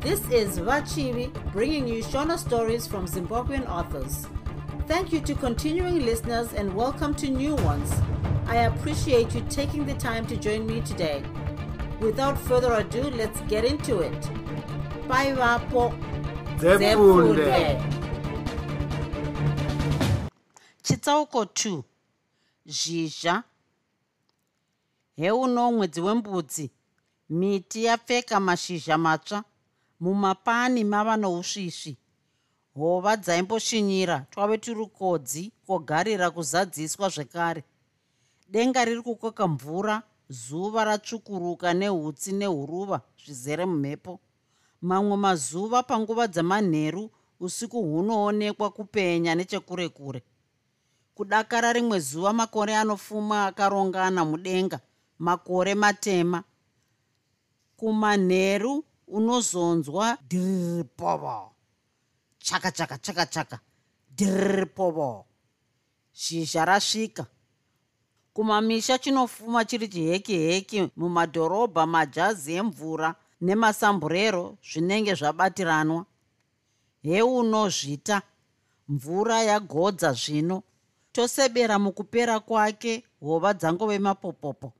This is Vachivi bringing you Shona stories from Zimbabwean authors. Thank you to continuing listeners and welcome to new ones. I appreciate you taking the time to join me today. Without further ado, let's get into it. Bye, Vapo. Chitsauko 2 zhizha heuno mwedzi wembudzi miti yapfeka mashizha matsva mumapani mava nousvisvi hova dzaimboshinyira twave turi kodzi kogarira kuzadziswa zvekare. Denga riri kukoka mvura zuva ratsvukuruka neutsi nehuruva zvizere mumhepo. Mamwe mazuva panguva dzamanheru usiku hunoonekwa kupenya nechekure kure. Kudakara rimwe zuva makore anofuma akarongana mudenga makore matema. Kumanheru unozonzwa dhiripovo chaka chaka chaka chaka. Dhiripovo zhizha rasvika. Kumamisha chinofuma chiri chiheki heki mumadhorobha majazi emvura nemasamburero zvinenge zvabatiranwa. Heunozvita mvura yagodza zvino. Tosebera mukupera kwake hova dzangove mapopopo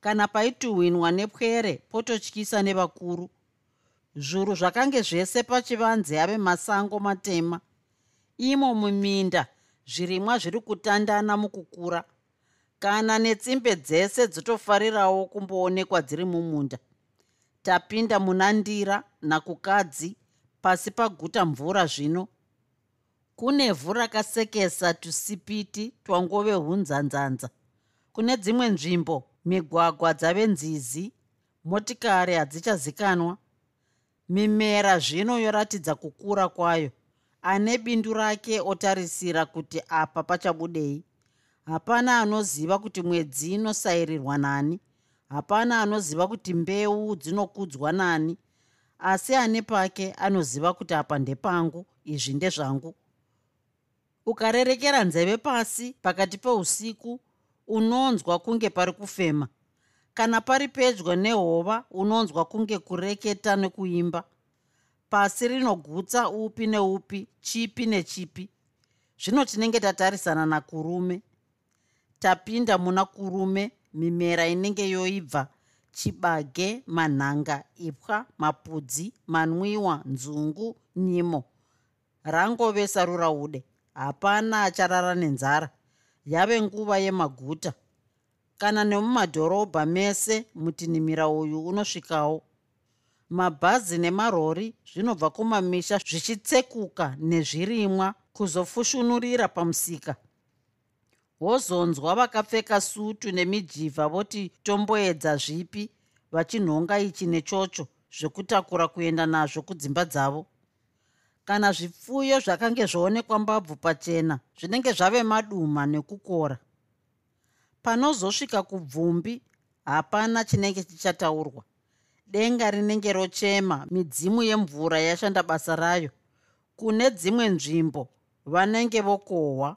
kana paituhwinwa nepwere pototyisa nevakuru zvuru zvakange zvese pachivanze ave masango matema. Imo muminda zvirimwa zviri kutandana mukukura. Kana netsimbe dzese dzotofarirawo kumboonekwa dziri mumunda. Tapinda muna ndira nakukadzi pasi paguta mvura zvino. Kunevhu rakasekesa tusipiti twangove hunzanzanza. Kune dzimwe nzvimbo migwagwa dzave nzizi motikari hadzichazikanwa mimera zvino yoratidza kukura kwayo. Ane bindu rake otarisira kuti apa pachabudei. Hapana anoziva kuti mwedzi inosairirwa nani. Hapana anoziva kuti mbeu dzinokudzwa nani. Asi ane pake anoziva kuti apa ndepangu izvi ndezvangu. Ukarerekera nzeve pasi pakati peusiku unonzwa kunge pari kufema kana pari pedyo nehova unonzwa kunge kureketa nekuimba. Pasi rinogutsa upi neupi chipi nechipi. Zvino tinenge tatarisana nakurume. Tapinda muna kurume mimera inenge yoibva. Chibage manhanga ipwa mapudzi manwiwa nzungu nyimo. Rangove saruraude. Hapana acharara nenzara. Yave nguva yemaguta kana nemumadhorobha mese mutinimira uyu unosvikawo. Mabhazi nemarori zvinobva kumamisha zvichitsekuka nezvirimwa kuzofushunurira pamusika. Wozonzwa vakapfeka sutu nemijivha voti tomboedza zvipi vachinhonga ichi nechocho zvekutakura kuenda nazvo kudzimba dzavo. Kana zvipfuyo zvakange zvoonekwa mbabvu pachena zvinenge zvave maduma nekukora panozosvika kubvumbi hapana chinenge chichataurwa. Denga rinenge rochema midzimu yemvura yashanda basa rayo. Kune dzimwe nzvimbo vanenge vokohwa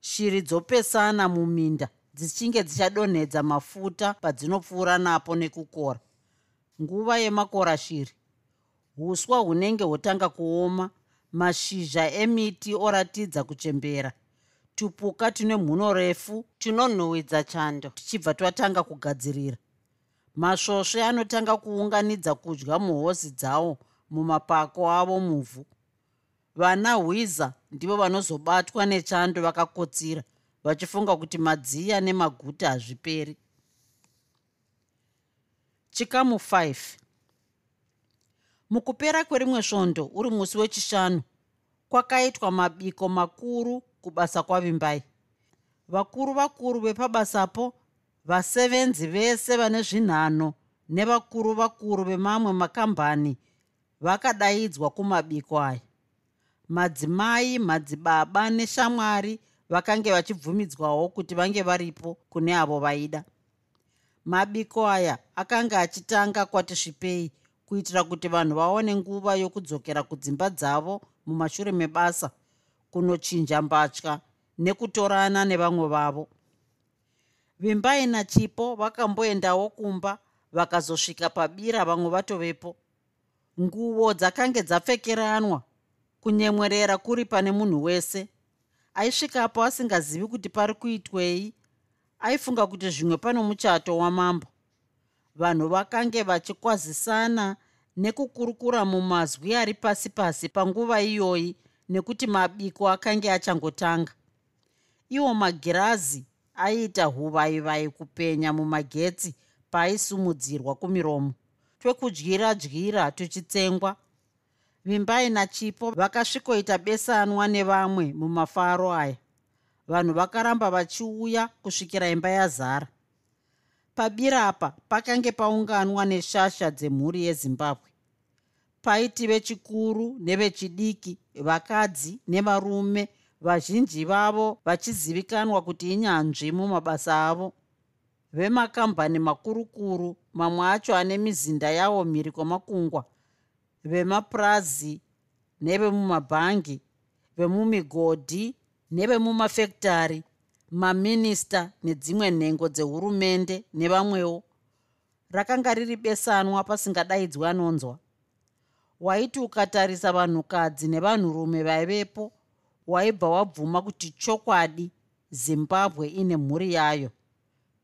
shiri dzopesana muminda dzichinge dzichadonhedza mafuta padzinopfuura napo nekukora. Nguva yemakora shiri uswa hunenge hotanga kuoma mashizha emiti oratidza kuchembera tupuka tune mhuno refu tinonhuhwidza chando tichibva twatanga kugadzirira. Masvosve anotanga kuunganidza kudya muhosi dzawo mumapako avo muvhu. Vana hwiza ndivo vanozobatwa nechando vakakotsira vachifunga kuti madziya nemaguta hazviperi. Chikamu 5 mukupera kwerimwe svondo uri musi wechishanu kwakaitwa mabiko makuru kubasa kwavimbai. Vakuru vakuru vepabasapo vasevenzi vese vane zvinhano nevakuru vakuru vemamwe makambani vakadaidzwa kumabiko aya. Madzimai madzibaba neshamwari vakange vachibvumidzwawo kuti vange varipo kune avo vaida. Mabiko aya akanga achitanga kwati svipei kuitira kuti vanhu vaone nguva yokudzokera kudzimba dzavo mumashure mebasa kunochinja mbatya nekutorana nevamwe vavo. Vimbai nachipo vakamboendawo kumba vakazosvika pabira vamwe vatovepo. Nguo dzakange dzapfekeranwa kunyemwerera kuri pane munhu wese. Aisvikapo asingazivi kuti pari kuitwei aifunga kuti zvimwe pano muchato wamambo. Vanhu vakange vachikwazisana nekukurukura mumazwi ari pasi pasi panguva iyoyi nekuti mabiko akange achangotanga. Iwo magirazi aiita huvaivai kupenya mumagetsi paaisumudzirwa kumiromo. Twekudyira dyira tuchitsengwa. Vimbai nachipo vakasvikoita besanwa nevamwe mumafaro aya. Vanhu vakaramba vachiuya kusvikira imba yazara. Pabirapa pakange paunganwa neshasha dzemhuri yezimbabwe paiti vechikuru nevechidiki vakadzi nevarume vazhinji vavo vachizivikanwa kuti inyanzvi mumabasa avo. Vemakambani makurukuru mamwe acho ane mizinda yawo mhiri kwamakungwa vemapurazi nevemumabhangi vemumigodhi nevemumafektari maminista nedzimwe nhengo dzehurumende nevamwewo. Rakanga riri besanwa pasingadaidzwi anonzwa waiti ukatarisa vanhukadzi nevanhurume vaivepo waibva wabvuma kuti chokwadi zimbabwe ine mhuri yayo.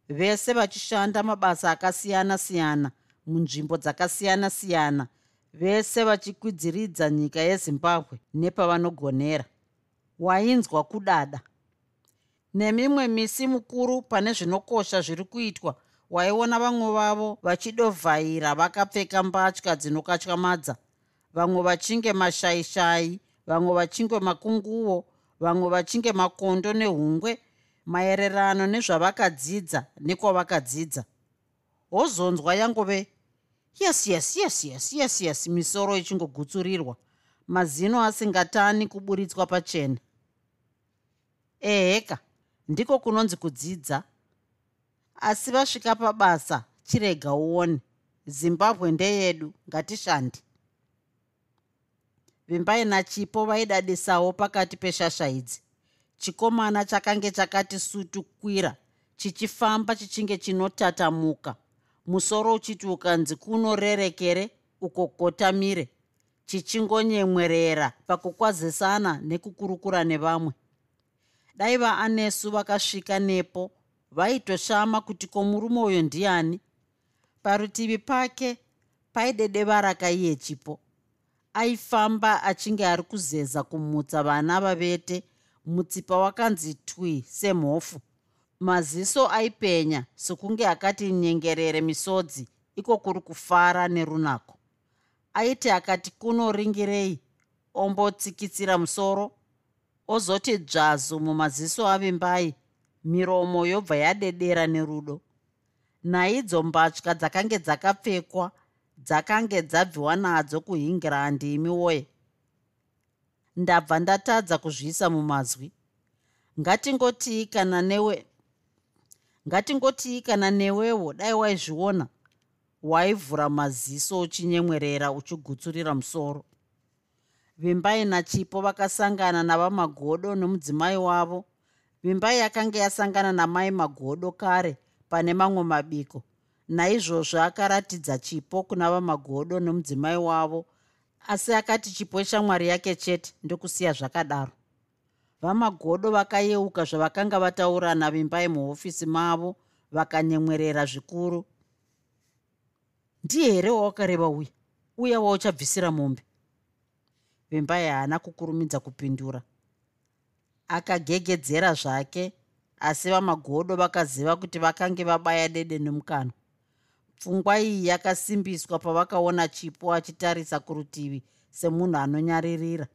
Vese vachishanda mabasa akasiyana-siyana munzvimbo dzakasiyana-siyana vese vachikwidziridza nyika yezimbabwe nepavanogonera. Wainzwa kudada. Nemimwe misi mukuru pane zvinokosha zviri kuitwa waiona vamwe vavo vachidovhaira vakapfeka mbatya dzinokatyamadza vamwe vachinge mashaishai vamwe vachinge makunguo vamwe vachinge makondo nehungwe maererano nezvavakadzidza nekwavakadzidza. Wozonzwa yangove yes yes yes yes yes yes misoro ichingogutsurirwa mazino asingatani kuburitswa pachena. Eheka ndiko kunonzi kudzidza. Asi vasvika pabasa chirega uone. Zimbabwe ndeyedu ngatishandi vimbai nachipo vaidadisawo pakati peshasha idzi. Chikomana chakange chakati sutu kwira chichifamba chichinge chinotatamuka musoro uchiti ukanzi kunorerekere ukogotamire chichingonyemwerera pakukwazisana nekukurukura nevamwe. Dai vaanesu vakasvika nepo vaitoshama kuti komurume uyo ndiani? Parutivi pake paidedevara kaiye chipo aifamba achinge ari kuzeza kumutsa vana vavete mutsipa wakanzi twi semhofu. Maziso aipenya sokunge akati nyengerere misodzi iko kuri kufara nerunako. Aiti akati kunoringirei ombotsikitsira musoro ozoti dzvazu mumaziso avimbai miromo yobva yadedera nerudo. Naidzo mbatya dzakange dzakapfekwa dzakange dzabviwa nadzo kuhingirandi imi woye. Ndabva ndatadza kuzviisa mumazwi. Ngatingotii kana newe ngatingotii kana newewo dai waizviona waivhura maziso uchinyemwerera uchigutsurira musoro. Vimbai nachipo vakasangana navamagodo nomudzimai wavo. Vimbai yakanga yasangana namai magodo kare pane mamwe mabiko naizvozvo akaratidza chipo kuna vamagodo nomudzimai wavo asi akati chipo shamwari yake chete ndokusiya zvakadaro. Vamagodo vakayeuka zvavakanga vataurana vimbai muhofisi mavo vakanyemwerera zvikuru. Ndiye here wawakareva uya? Uya wauchabvisira mombe? Vimbai haana kukurumidza kupindura. Akagegedzera zvake asi vamagodo vakaziva kuti vakange vabaya dede nemukanwa pfungwa iyi yakasimbiswa pavakaona chipo achitarisa kurutivi semunhu anonyaririra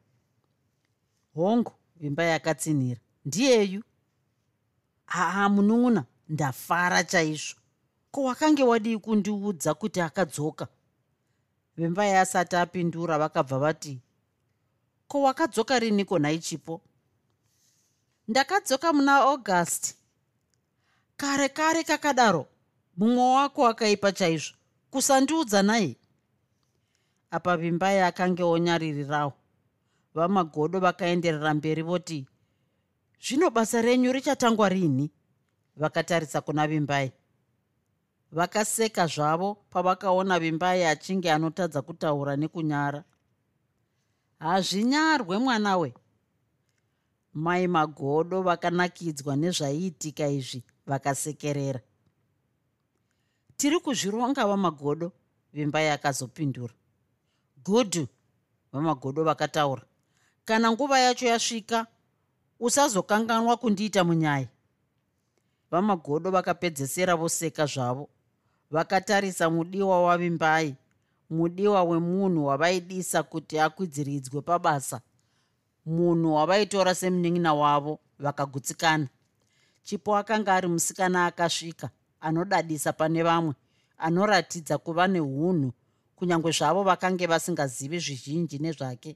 hongu vimba yakatsinhira. Ndiyeyu? Haa munun'una ndafara chaizvo. Ko wakange wadii kundiudza kuti akadzoka? Vimba yasati apindura vakabva vati ko wakadzoka riniko nhai chipo ndakadzoka muna august kare kare kakadaro mumwe wako akaipa chaizvo. Kusandiudza nai apa vimbai akange onyaririrawo vamagodo vakaenderera mberi voti zvino basa renyu richatangwa rini? Vakatarisa kuna vimbai vakaseka zvavo pavakaona vimbai achinge anotadza kutaura nekunyara. Hazvinyarwe mwana we. Mai magodo vakanakidzwa nezvaiitika izvi vakasekerera tiri kuzvironga vamagodo vimbai akazopindura gudhu vamagodo vakataura. Kana nguva yacho yasvika usazokanganwa kundiita munyaya vamagodo vakapedzesera voseka zvavo. Vakatarisa mudiwa wavimbai mudiwa wemunhu wavaidisa kuti akwidziridzwe pabasa. Munhu wavaitora semunin'ina wavo vakagutsikana. Chipo akanga ari musikana akasvika anodadisa pane vamwe anoratidza kuva neunhu kunyange zvavo vakange vasingazivi zvizhinji nezvake.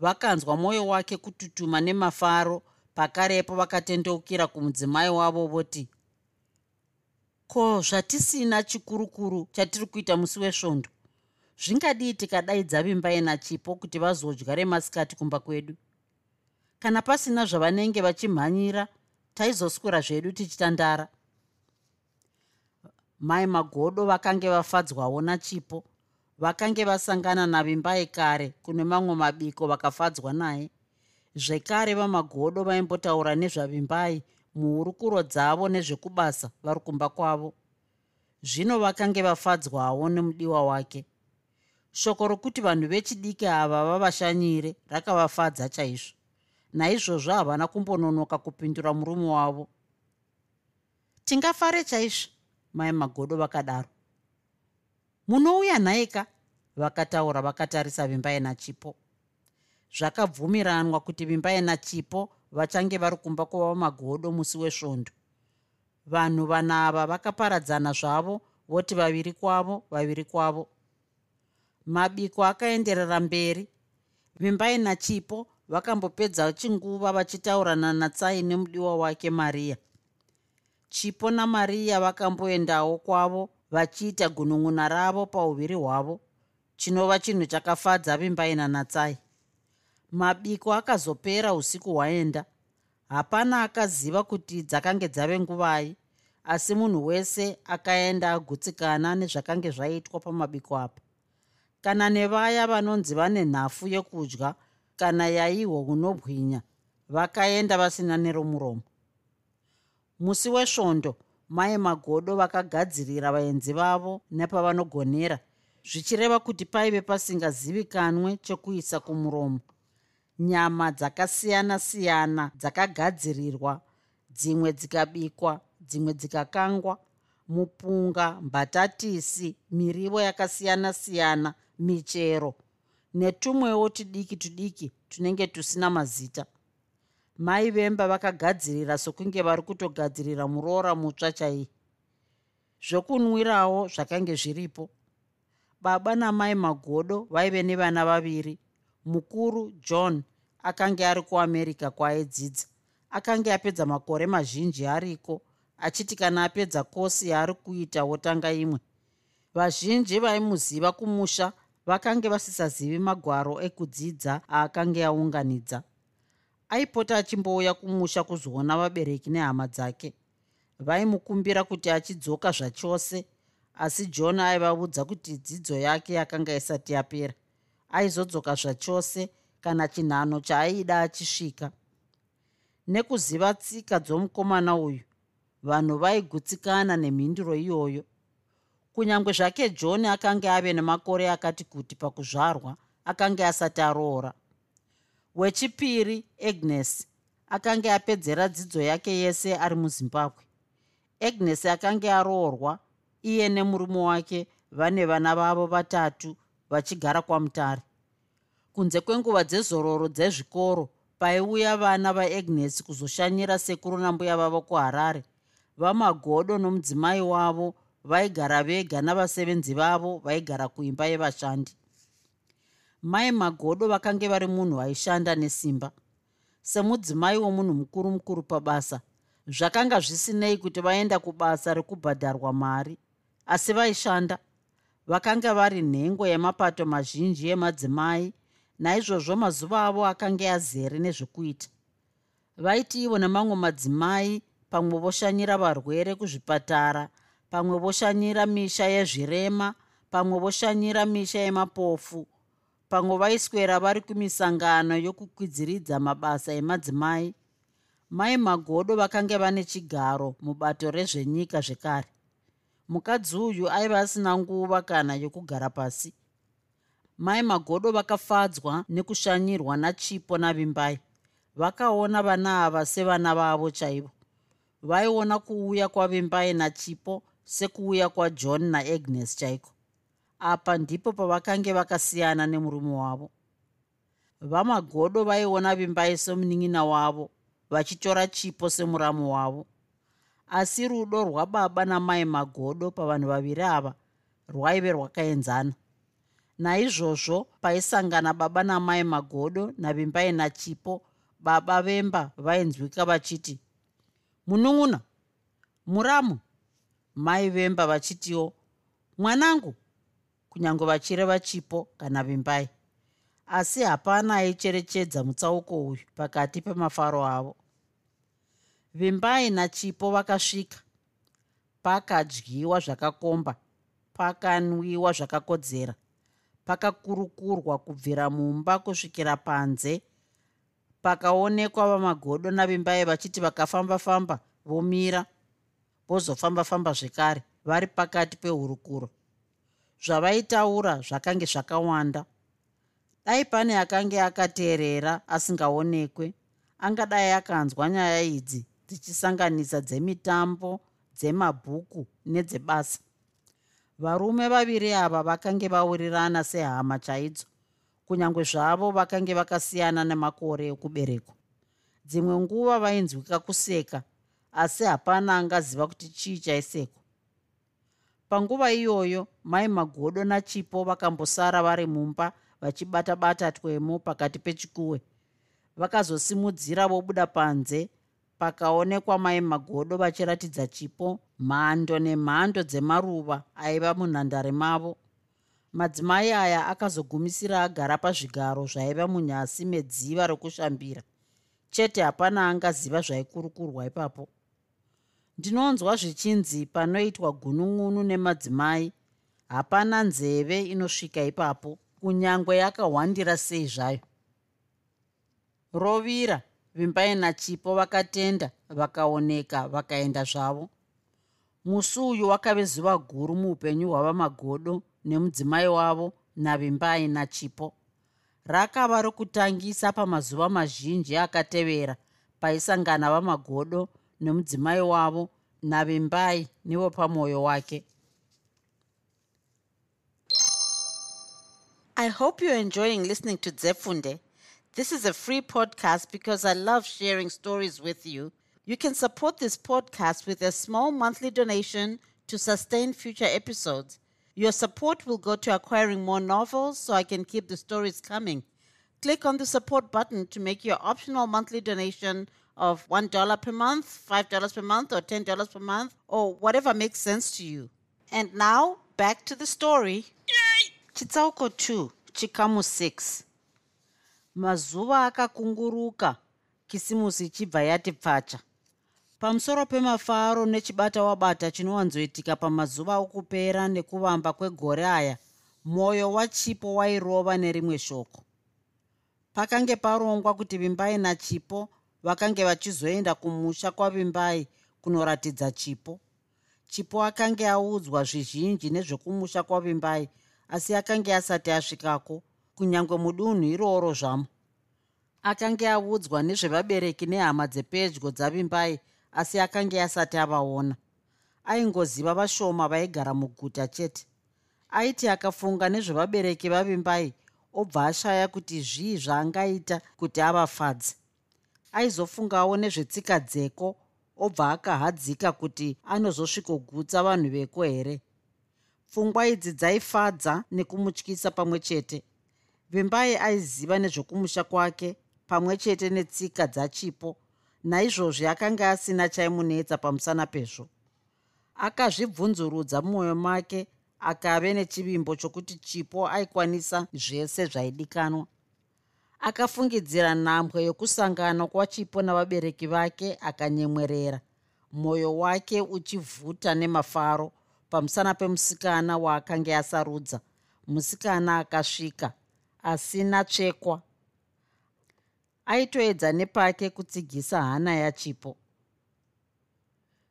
Vakanzwa mwoyo wake kututuma nemafaro pakarepo vakatendeukira kumudzimai wavo voti ko zvatisina chikurukuru chatiri kuita musi wesvondo? Zvingadii tikadaidza vimbai nachipo kuti vazodya remasikati kumba kwedu? Kana pasina zvavanenge vachimhanyira taizoswera zvedu tichitandara mai magodo vakange vafadzwawo nachipo vakange vasangana navimbai kare kune mamwe mabiko vakafadzwa naye. Zvekare vamagodo vaimbotaura nezvavimbai muhurukuro dzavo nezvekubasa vari kumba kwavo. Zvino vakange vafadzwawo nemudiwa wake. Shoko rokuti vanhu vechidiki ava vavashanyire rakavafadza chaizvo. Naizvozvo havana kumbononoka kupindura murume wavo. Tingafare chaizvo mai magodo vakadaro. Munouya nhaika vakataura vakatarisa vimbai nachipo zvakabvumiranwa kuti vimbai nachipo vachange vari kumba kwavamagodo musi wesvondo. Vanhu vanava vakaparadzana zvavo voti vaviri kwavo vaviri kwavo. Mabiko akaenderera mberi. Vimbai nachipo vakambopedza chinguva vachitaurana natsai nemudiwa wake mariya chipo namariya vakamboendawo kwavo vachiita gunun'una ravo pauviri hwavo chinova chinhu chakafadza vimbaina natsai mabiko akazopera usiku hwaenda. Hapana akaziva kuti dzakange dzave nguvai asi munhu wese akaenda agutsikana nezvakange zvaitwa pamabiko apa. Kana nevaya vanonzi vane nhafu yekudya kana yaihwo unobwinya vakaenda vasina neromuromo musi wesvondo mai magodo vakagadzirira vaenzi vavo nepavanogonera zvichireva kuti paive pasingazivikanwe chekuisa kumuromo. Nyama dzakasiyana-siyana dzakagadzirirwa dzimwe dzikabikwa dzimwe dzikakangwa mupunga mbatatisi mirivo yakasiyana-siyana michero netumwewo tudiki tudiki tunenge tusina mazita mai vemba vakagadzirira sokunge vari kutogadzirira muroora mutsva chai zvokunwirawo zvakange zviripo. Baba namai magodo vaive nevana vaviri. Mukuru john akanga ari kuamerica kwaaidzidza. Akanga apedza makore mazhinji ariko achiti kana apedza kosi yaari kuita wotanga imwe. Vazhinji vaimuziva kumusha vakange vasisazivi magwaro ekudzidza aakanga aunganidza aipota achimbouya kumusha kuzoona vabereki nehama dzake. Vaimukumbira kuti achidzoka zvachose asi john aivaudza kuti dzidzo yake yakanga isati yapera. Aizodzoka zvachose kana chinhano chaaida achisvika. Nekuziva tsika dzomukomana uyu vanhu vaigutsikana nemhinduro iyoyo. Kunyange zvake john akanga ave nemakore akati kuti pakuzvarwa akanga asati aroora wechipiri agnes akanga apedzera dzidzo yake yese ari muzimbabwe. Agnes akanga aroorwa iye nemurume wake vane vana vavo vatatu vachigara kwamutare. Kunze kwenguva dzezororo dzezvikoro paiuya vana vaagnes kuzoshanyira sekuru nambuya vavo kuharare. Vamagodo nomudzimai wavo vaigara vega navasevenzi vavo vaigara kuimba yevashandi mai magodo vakange vari munhu aishanda nesimba. Semudzimai womunhu mukuru mukuru pabasa zvakanga zvisinei kuti vaenda kubasa rekubhadharwa mari asi vaishanda. Vakanga vari nhengo yemapato mazhinji emadzimai naizvozvo mazuva avo akanga azere nezvekuita. Vaiti ivo nemamwe madzimai pamwe voshanyira varwere kuzvipatara pamwe voshanyira misha yezvirema pamwe voshanyira misha yemapofu pamwe vaiswera vari kumisangano yokukwidziridza mabasa emadzimai. Mai magodo vakange vane chigaro mubato rezvenyika zvekare. Mukadzi uyu aiva asina nguva kana yokugara pasi. Mai magodo vakafadzwa nekushanyirwa nachipo navimbai. Vakaona vana ava sevana vavo chaivo. Vaiona kuuya kwavimbai nachipo sekuuya kwajohn naagnes chaiko apa ndipo pavakange vakasiyana nemurume wavo. Vamagodo vaiona vimbai somunin'ina wavo vachitora chipo semuramu wavo. Asi rudo rwababa namai magodo pavanhu vaviri ava rwaive rwakaenzana. Naizvozvo paisangana baba namai magodo navimbai nachipo baba vemba vainzwika vachiti munun'una muramu mai vemba vachitiwo mwanangu kunyange vachireva chipo kana vimbai. Asi hapana aicherechedza mutsauko uyu pakati pemafaro avo. Vimbai nachipo vakasvika. Pakadyiwa zvakakomba pakanwiwa zvakakodzera pakakurukurwa kubvira mumba kusvikira panze pakaonekwa vamagodo navimbai vachiti vakafamba-famba vomira vozofamba-famba zvekare vari pakati pehurukuro zvavaitaura zvakange zvakawanda. Dai pane akange akateerera asingaonekwe angadai akanzwa nyaya idzi dzichisanganisa dzemitambo dzemabhuku nedzebasa. Varume vaviri ava vakange vaurirana sehama chaidzo kunyange zvavo vakange vakasiyana nemakore ekuberekwa dzimwe nguva vainzwika kuseka asi hapana angaziva kuti chii chaisekwa panguva iyoyo mai magodo nachipo vakambosara vari mumba vachibata-bata twemo pakati pechikuwe. Vakazosimudzira vobuda panze pakaonekwa mai magodo vachiratidza chipo mhando nemhando dzemaruva aiva munhandare mavo. Madzimai aya akazogumisira agara pazvigaro zvaiva munyasi medziva rokushambira. Chete hapana angaziva zvaikurukurwa ipapo ndinonzwa zvichinzi panoitwa gunun'unu nemadzimai hapana nzeve inosvika ipapo kunyange yakahwandira sei zvayo. Rovira vimbai nachipo vakatenda vakaoneka vakaenda zvavo. Musi uyu wakave zuva guru muupenyu hwavamagodo nemudzimai wavo navimbai nachipo. Rakava rokutangisa pamazuva mazhinji akatevera paisangana vamagodo wavo navimbai nevopamwoyo wake. I hope you're enjoying listening to zefunde. This is a free podcast because i love sharing stories with you. You can support this podcast with a small monthly donation to sustain future episodes. Your support will go to acquiring more novels so I can keep the stories coming. Click on the support button to make your optional monthly donation of $1 per month, $5 per month, or $10 per month, or whatever makes sense to you. And now, back to the story. Chitsauko 2, Chikamu 6. Mazuva akakunguruka, kisimusi chibva yati pfacha. pamusoro pemafaro nechibata wabata chinowanzoitika pamazuva okupera nekuvamba kwegore aya mwoyo wachipo wairova nerimwe shoko pakange parongwa kuti vimbai nachipo vakange vachizoenda kumusha kwavimbai kunoratidza chipo. Chipo akange audzwa zvizhinji nezvekumusha kwavimbai asi akange asati asvikako kunyange mudunhu iroro zvamo. Akange audzwa nezvevabereki nehama dzepedyo dzavimbai asi akange asati avaona. Aingoziva vashoma vaigara muguta chete. Aiti akafunga nezvevabereki vavimbai obva ashaya kuti zvii zvaangaita kuti avafadze aizofungawo nezvetsika dzeko obva akahadzika kuti anozosvikogutsa vanhu veko here. Pfungwa idzi dzaifadza nekumutyisa pamwe chete. Vimbai aiziva nezvokumusha kwake pamwe chete netsika dzachipo naizvozvi akanga asina chaimunetsa pamusana pezvo. Akazvibvunzurudza mumwoyo make akave nechivimbo chokuti chipo aikwanisa zvese zvaidikanwa akafungidzira nhambwe yokusangana kwachipo navabereki vake akanyemwerera. Mwoyo wake uchivhuta nemafaro pamusana pemusikana waakanga asarudza. Musikana akasvika asina tsvekwa aitoedza nepake kutsigisa hana yachipo.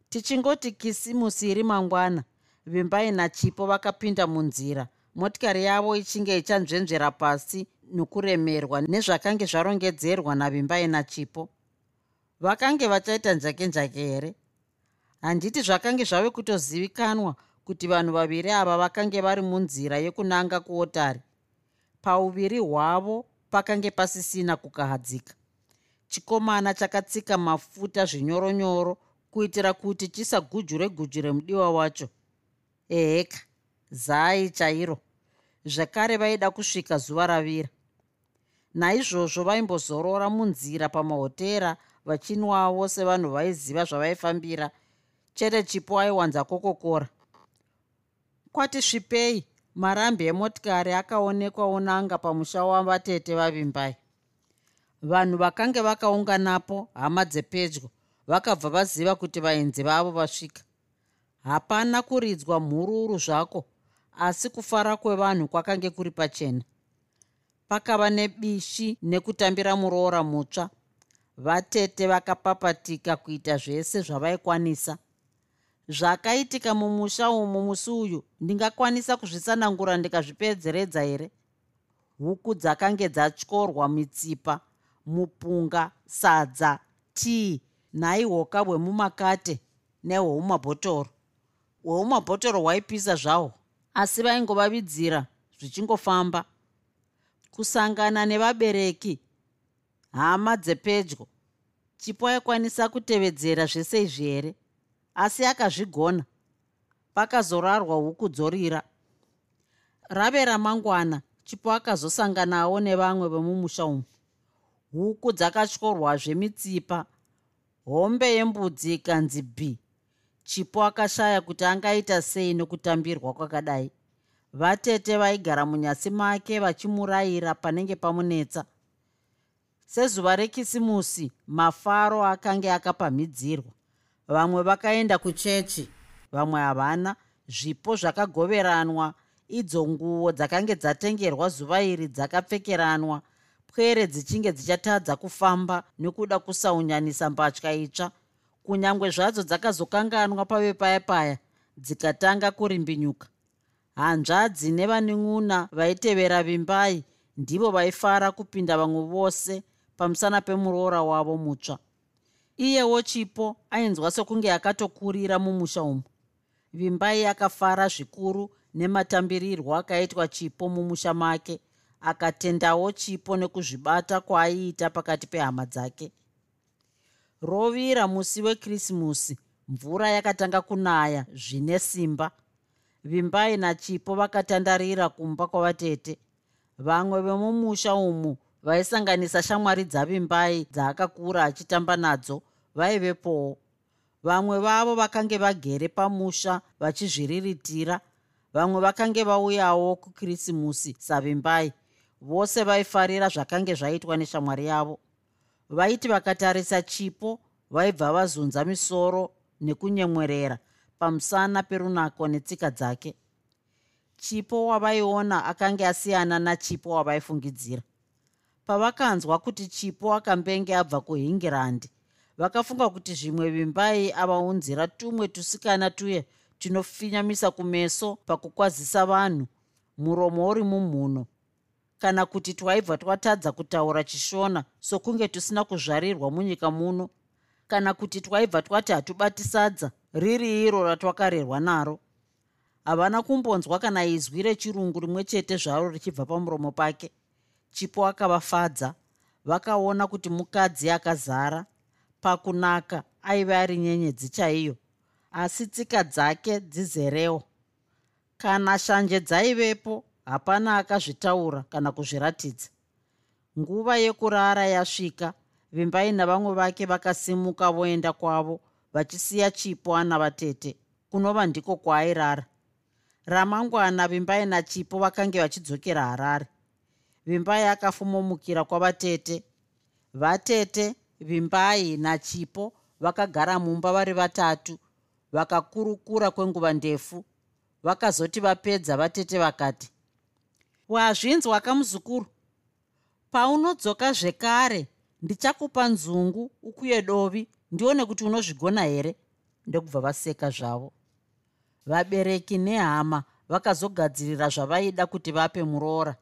Tichingoti kisimusi iri mangwana vimbai nachipo vakapinda munzira. Motikari yavo ichinge ichanzvenzvera pasi nokuremerwa nezvakange zvarongedzerwa navimbai nachipo vakange vachaita njake njake here? Handiti zvakange zvave kutozivikanwa kuti vanhu vaviri ava vakange vari munzira yekunanga kuotari. Pauviri hwavo pakange pasisina kukahadzika. Chikomana chakatsika mafuta zvinyoronyoro kuitira kuti chisagujure gujure mudiwa wacho. Eheka zai chairo. Zvakare vaida kusvika zuva ravira naizvozvo vaimbozorora munzira pamahotera vachinwawo sevanhu vaiziva zvavaifambira. Chete chipo aiwanza kokokora. Kwati svipei marambi emotikari akaonekwawo nanga pamusha wavatete vavimbai. Vanhu vakange vakaunganapo hama dzepedyo vakabva vaziva kuti vaenzi vavo vasvika. Hapana kuridzwa mhururu zvako asi kufara kwevanhu kwakange kuri pachena pakava nebishi nekutambira muroora mutsva. Vatete vakapapatika kuita zvese zvavaikwanisa. Zvakaitika mumusha umu musi uyu ndingakwanisa kuzvisanangura ndikazvipedzeredza here? Huku dzakange dzatyorwa mitsipa mupunga sadza tii nhai hwoka hwemumakate nehwomumabhotoro hwomumabhotoro hwaipisa zvahwo asi vaingovavidzira zvichingofamba kusangana nevabereki. Hama dzepedyo. Chipo aikwanisa kutevedzera zvese izvi here? Asi akazvigona. Pakazorarwa huku dzorira. Rave ramangwana. Chipo akazosanganawo nevamwe vemumusha umu. Huku dzakatyorwazve mitsipa hombe yembudzi ikanzi b. Chipo akashaya kuti angaita sei nokutambirwa kwakadai vatete vaigara munyasi make vachimurayira panenge pamunetsa. Sezuva rekisimusi mafaro akange akapamhidzirwa. Vamwe vakaenda kuchechi vamwe havana. Zvipo zvakagoveranwa idzo nguo dzakange dzatengerwa zuva iri dzakapfekeranwa. Pwere dzichinge dzichatadza kufamba nekuda kusaunyanisa mbatya itsva. Kunyange zvadzo dzakazokanganwa pave paya paya dzikatanga kurimbinyuka hanzvadzi nevanin'una vaitevera vimbai ndivo vaifara kupinda vamwe vose pamusana pemuroora wavo mutsva. Iyewo chipo ainzwa sokunge akatokurira mumusha umu. Vimbai akafara zvikuru nematambirirwo akaitwa chipo mumusha make akatendawo chipo nekuzvibata kwaaiita pakati pehama dzake. Rovira musi wekirisimusi mvura yakatanga kunaya zvine simba vimbai nachipo vakatandarira kumba kwavatete. Vamwe vemumusha umu vaisanganisa shamwari dzavimbai dzaakakura achitamba nadzo vaivepowo vamwe vavo vakange vagere pamusha vachizviriritira. Vamwe vakange vauyawo kukirisimusi savimbai. Vose vaifarira zvakange zvaitwa neshamwari yavo. Vaiti vakatarisa chipo vaibva vazunza misoro nekunyemwerera pamusana perunako netsika dzake. Chipo wavaiona akanga asiyana nachipo wavaifungidzira. Pavakanzwa kuti chipo akambenge abva kuhingirandi vakafunga kuti zvimwe vimbai avaunzira tumwe tusikana tuye tunofinyamisa kumeso pakukwazisa vanhu muromo uri mumhuno. Kana kuti twaibva twatadza kutaura chishona sokunge tusina kuzvarirwa munyika muno kana kuti twaibva twati hatubati sadza riri iro ratwakarerwa naro. Havana kumbonzwa kana izwi rechirungu rimwe chete zvaro richibva pamuromo pake. Chipo akavafadza vakaona kuti mukadzi akazara. Pakunaka aiva ari nyenyedzi chaiyo asi tsika dzake dzizerewo. Kana shanje dzaivepo hapana akazvitaura kana kuzviratidza. Nguva yekurara yasvika vimbai navamwe vake vakasimuka voenda kwavo vachisiya chipo ana vatete. Kunova ndiko kwaairara ramangwana vimbai nachipo vakange vachidzokera harare. Vimbai akafumomukira kwavatete. Vatete vimbai nachipo vakagara mumba vari vatatu vakakurukura kwenguva ndefu vakazoti vapedza vatete vakati wazvinzwa kamuzukuru? Paunodzoka zvekare ndichakupa nzungu ukuye dovi ndione kuti unozvigona here? Ndokubva vaseka zvavo. Vabereki nehama vakazogadzirira zvavaida kuti vape muroora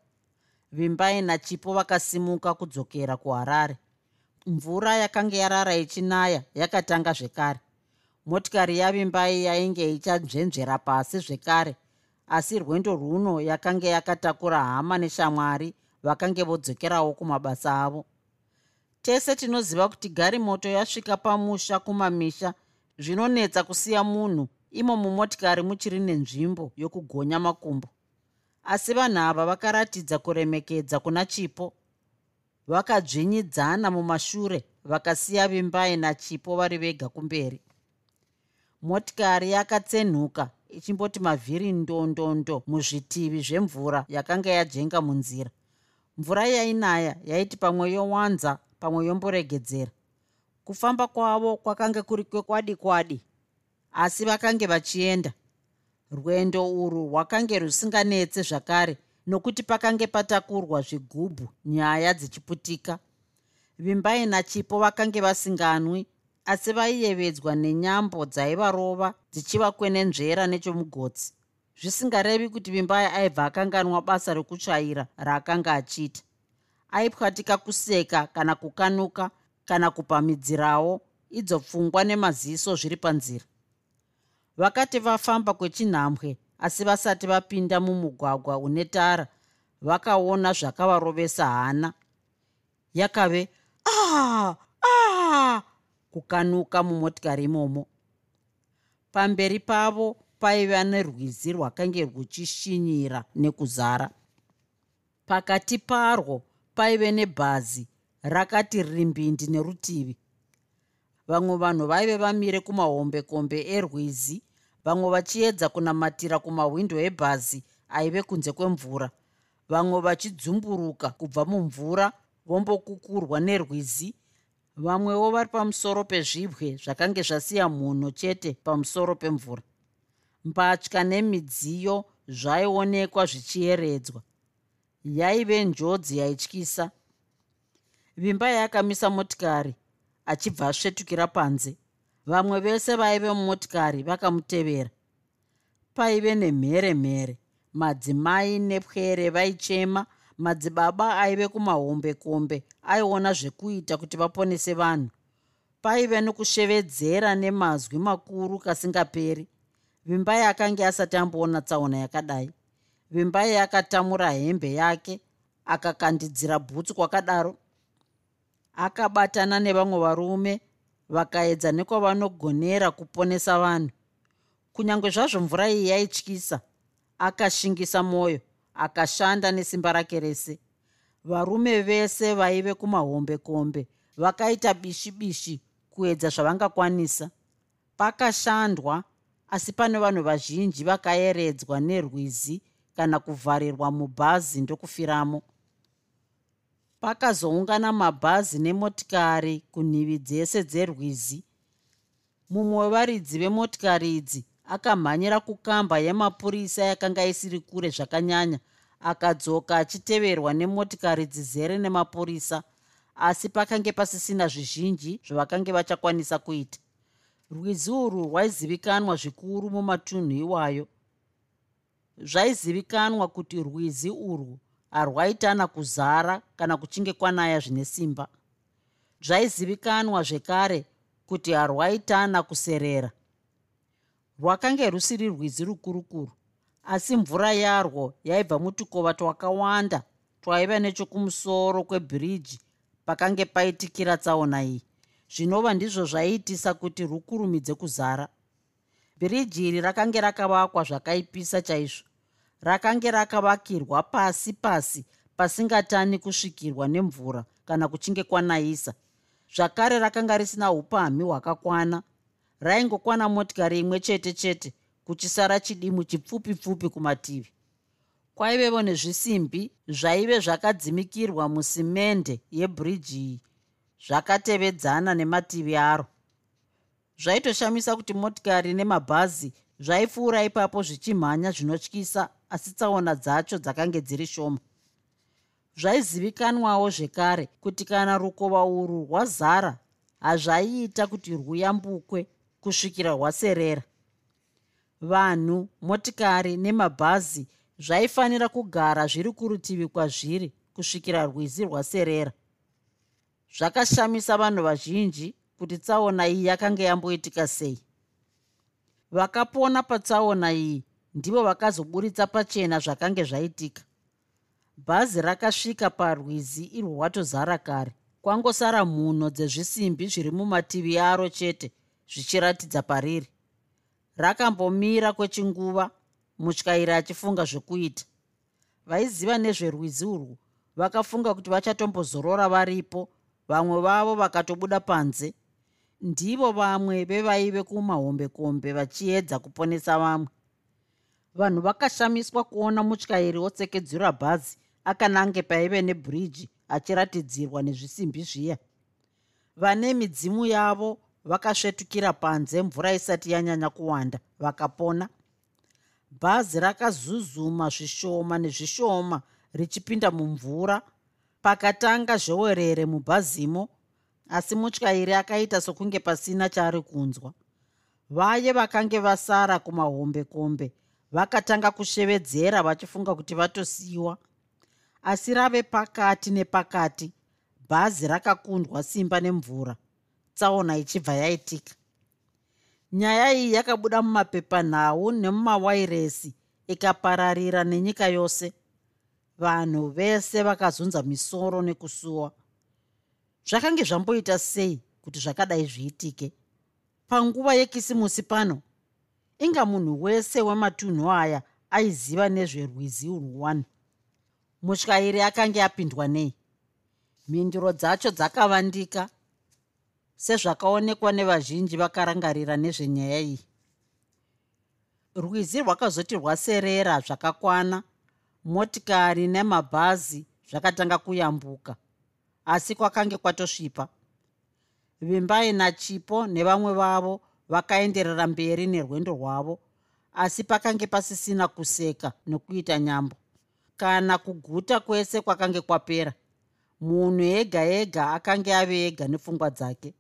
vimbai nachipo vakasimuka kudzokera kuharare. Mvura yakanga yarara ichinaya yakatanga zvekare. Motikari yavimbai yainge ichanzvenzvera pasi zvekare asi rwendo rwuno yakanga yakatakura hama neshamwari vakange vodzokerawo kumabasa avo tese tinoziva kuti gari moto yasvika pamusha kumamisha zvinonetsa kusiya munhu. Imo mumotikari muchiri nenzvimbo yokugonya makumbo. Asi vanhu ava vakaratidza kuremekedza kuna chipo. Vakadzvinyidzana mumashure vakasiya vimbai nachipo vari vega kumberi. Motikari yakatsenhuka ichimboti mavhiri ndondondo muzvitivi zvemvura yakanga yajenga munzira mvura yainaya yaiti pamwe yowanza pamwe yomboregedzera. Kufamba kwavo kwakanga kuri kwekwadi kwadi asi vakange vachienda. Rwendo urwu rwakange rusinganetse zvakare nokuti pakange patakurwa zvigubhu nyaya dzichiputika. Vimbai nachipo vakange vasinganwi asi vaiyevedzwa nenyambo dzaivarova dzichivakwenenzvera nechomugotsi. Zvisingarevi kuti vimbai aibva akanganwa basa rekutsvaira raakanga achiita aipwatika kuseka kana kukanuka kana kupamidzirawo idzo pfungwa nemaziso zviri panzira. Vakati vafamba kwechinhambwe asi vasati vapinda mumugwagwa une tara vakaona zvakavarovesa hana. Yakave ah ah! kukanuka mumotikari imomo. Pamberi pavo paiva nerwizi rwakange rwuchishinyira nekuzara. Pakati parwo paive nebhazi rakati rimbindi nerutivi vamwe vanhu vaive vamire kumahombekombe erwizi vamwe vachiedza kunamatira kumahwindo ebhazi aive kunze kwemvura. Vamwe vachidzumburuka kubva mumvura vombokukurwa nerwizi vamwewo vari pamusoro pezvibwe zvakange zvasiya munhu chete pamusoro pemvura. Mbatya nemidziyo zvaionekwa zvichieredzwa yaive njodzi yaityisa. Vimba yakamisa motikari achibva asvetukira panze. Vamwe vese vaive mumotikari vakamutevera. Paive nemhere mhere. Madzimai nepwere vaichema. Madzibaba aive kumahombekombe aiona zvekuita kuti vaponese vanhu. Paive nokushevedzera nemazwi makuru kasingaperi. Vimbai akange asati amboona tsaona yakadai vimbai akatamura hembe yake akakandidzira bhutsu kwakadaro. Akabatana nevamwe varume vakaedza nekwavanogonera kuponesa vanhu. Kunyange zvazvo mvura iyi yaityisa akashingisa mwoyo akashanda nesimba rake rese. Varume vese vaive kumahombekombe vakaita bishi bishi kuedza zvavangakwanisa. Pakashandwa asi pane vanhu vazhinji vakaeredzwa nerwizi kana kuvharirwa mubhazi ndokufiramo. Pakazoungana mabhazi nemotikari kunhivi dzese dzerwizi. Mumwe wevaridzi vemotikari idzi akamhanyira kukamba yemapurisa yakanga isiri kure zvakanyanya akadzoka achiteverwa nemotikari dzizere nemapurisa asi pakange pasisina zvizhinji zvavakange vachakwanisa kuita. Rwizi urwu rwaizivikanwa zvikuru mumatunhu iwayo zvaizivikanwa kuti rwizi urwu harwaitana kuzara kana kuchinge kwanaya zvine simba. Zvaizivikanwa zvekare kuti harwaitana kuserera. Rwakange rusiri rwizi rukurukuru asi mvura yarwo yaibva mutukova twakawanda twaiva nechokumusoro kwebhiriji pakange paitikira tsaona iyi. Zvinova ndizvo zvaiitisa kuti rukurumidze kuzara. Bhiriji iri rakange rakavakwa zvakaipisa chaizvo rakange rakavakirwa pasi pasi pasingatani kusvikirwa nemvura kana kuchinge kwanayisa zvakare rakanga risina upamhi hwakakwana. Raingokwana motikari imwe chete chete kuchisara chidimu chipfupi pfupi kumativi. Kwaivevo nezvisimbi zvaive zvakadzimikirwa musimende yebhiriji iyi zvakatevedzana nemativi aro. Zvaitoshamisa kuti motikari nemabhazi zvaipfuura ipapo zvichimhanya zvinotyisa asi tsaona dzacho dzakange dziri shoma. Zvaizivikanwawo zvekare kuti kana rukova urwu rwazara hazvaiita kuti rwuyambukwe kusvikira rwaserera. Vanhu motikari nemabhazi zvaifanira kugara zviri kurutivi kwazviri kusvikira rwizi rwaserera. Zvakashamisa vanhu vazhinji kuti tsaona iyi yakanga yamboitika sei. Vakapona patsaona iyi ndivo vakazoburitsa pachena zvakange zvaitika. Bhazi rakasvika parwizi irwo watozara kare. Kwangosara mhuno dzezvisimbi zviri mumativi aro chete zvichiratidza pariri. Rakambomira kwechinguva mutyairi achifunga zvokuita. Vaiziva nezverwizi urwu vakafunga kuti vachatombozorora varipo vamwe vavo vakatobuda panze. Ndivo vamwe vevaive kumahombekombe vachiedza kuponesa vamwe vanhu vakashamiswa kuona mutyairi wotsekedzura bhazi akanange paive nebhiriji achiratidzirwa nezvisimbi zviya. Vane midzimu yavo vakasvetukira panze mvura isati yanyanya kuwanda vakapona. Bhazi rakazuzuma zvishoma nezvishoma richipinda mumvura pakatanga zvewerere mubhazimo asi mutyairi akaita sokunge pasina chaari kunzwa. Vaye vakange vasara kumahombekombe vakatanga kushevedzera vachifunga kuti vatosiyiwa. Asi rave pakati nepakati bhazi rakakundwa simba nemvura. Tsaona ichibva yaitika. Nyaya iyi yakabuda mumapepanhau nemumawairesi ikapararira nenyika yose. Vanhu vese vakazunza misoro nekusuwa. Zvakange zvamboita sei kuti zvakadai zviitike? Panguva yekisimusi pano inga munhu wese wematunhu aya aiziva nezverwizi urwuwani mutyairi akanga apindwa nei? Mhinduro dzacho dzakavandika sezvakaonekwa nevazhinji vakarangarira nezvenyaya iyi. Rwizi rwakazoti rwaserera zvakakwana motikari nemabhazi zvakatanga kuyambuka asi kwakange kwatosvipa. Vimbai nachipo nevamwe vavo vakaenderera mberi nerwendo rwavo asi pakange pasisina kuseka nokuita nyambo. Kana kuguta kwese kwakange kwapera munhu ega ega akange ave ega nepfungwa dzake.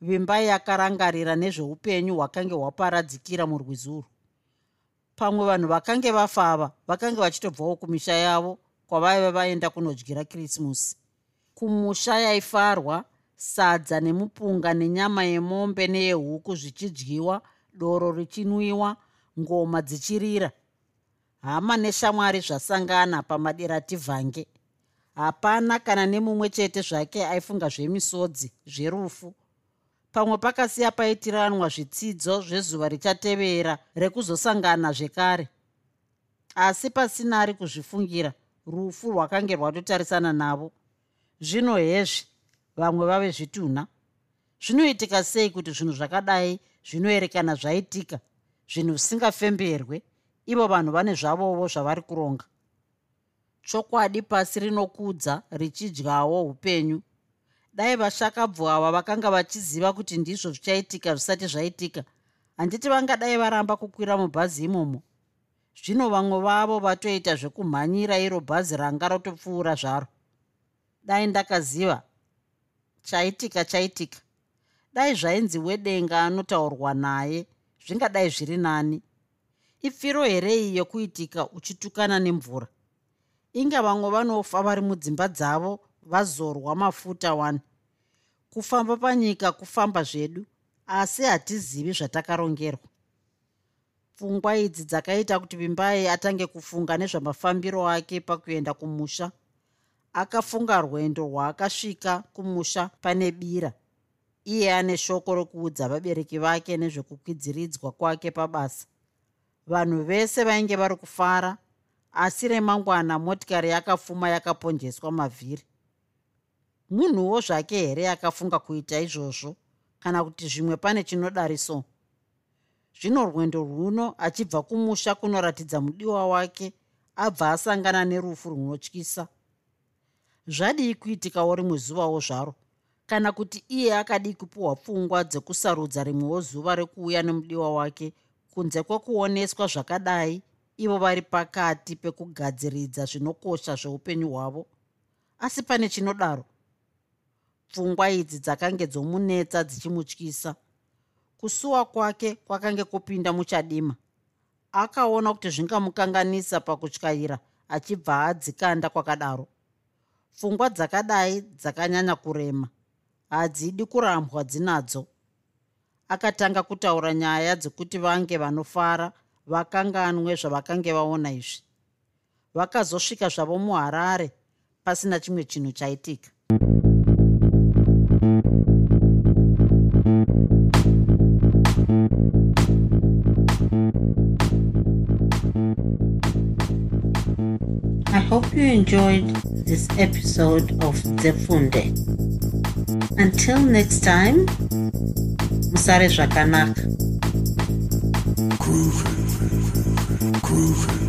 Vimbai yakarangarira nezveupenyu hwakange hwaparadzikira murwizuru. Pamwe vanhu vakange vafava vakange vachitobvawo kumisha yavo kwavaiva vaenda kunodyira krisimusi kumusha yaifarwa sadza nemupunga nenyama yemombe neyehuku zvichidyiwa doro richinwiwa ngoma dzichirira. Hama neshamwari zvasangana pamaderatibvange hapana kana nemumwe chete zvake aifunga zvemisodzi zverufu. Pamwe pakasiya paitiranwa zvitsidzo zvezuva richatevera rekuzosangana zvekare. Asi pasina ari kuzvifungira rufu rwakange rwatotarisana navo. Zvino hezvi vamwe vave zvitunha. Zvinoitika sei kuti zvinhu zvakadai zvinoerekana zvaitika? Zvinhu zvisingafemberwe ivo vanhu vane zvavovo zvavari kuronga. Chokwadi pasi rinokudza richidyawo upenyu. Dai vashakabvu ava vakanga vachiziva kuti ndizvo zvichaitika zvisati zvaitika handiti vangadai varamba kukwira mubhazi imomo? Zvino vamwe vavo vatoita zvekumhanyira iro bhazi ranga rotopfuura zvaro. Dai ndakaziva chaitika chaitika. Dai zvainzi wedenga anotaurwa naye zvingadai zviri nani. Ipfiro herei yokuitika uchitukana nemvura? Inga vamwe vanofa vari mudzimba dzavo vazorwa mafuta one. Kufamba panyika kufamba zvedu asi hatizivi zvatakarongerwa pfungwa idzi dzakaita kuti vimbai atange kufunga nezvamafambiro ake pakuenda kumusha akafunga rwendo rwaakasvika kumusha pane bira. Iye ane shoko rokuudza vabereki vake nezvekukwidziridzwa kwake pabasa. Vanhu vese vainge vari kufara asi remangwana motikari yakapfuma yakaponjeswa mavhiri. Munhuwo zvake here akafunga kuita izvozvo kana kuti zvimwe pane chinodariso? Zvino rwendo rwuno achibva kumusha kunoratidza mudiwa wake abva asangana nerufu runotyisa zvadii kuitikawo rimwe zuvawo zvaro? Kana kuti iye akadii kupiwa pfungwa dzekusarudza rimwewo zuva rekuuya nemudiwa wake kunze kwekuoneswa zvakadai ivo vari pakati pekugadziridza zvinokosha zveupenyu hwavo? Asi pane chinodaro. Pfungwa idzi dzakange dzomunetsa dzichimutyisa. Kusuwa kwake kwakange kupinda muchadima. Akaona kuti zvingamukanganisa pakutyaira achibva adzikanda kwakadaro pfungwa dzakadai dzakanyanya kurema hadzidi kurambwa dzinadzo. Akatanga kutaura nyaya dzekuti vange vanofara vakanganwe zvavakange vaona izvi. Vakazosvika zvavo muharare pasina chimwe chinhu chaitika. I hope you enjoyed this episode of Zefunde. Until next time, Musare Zvakanaka. Groovy, groovy.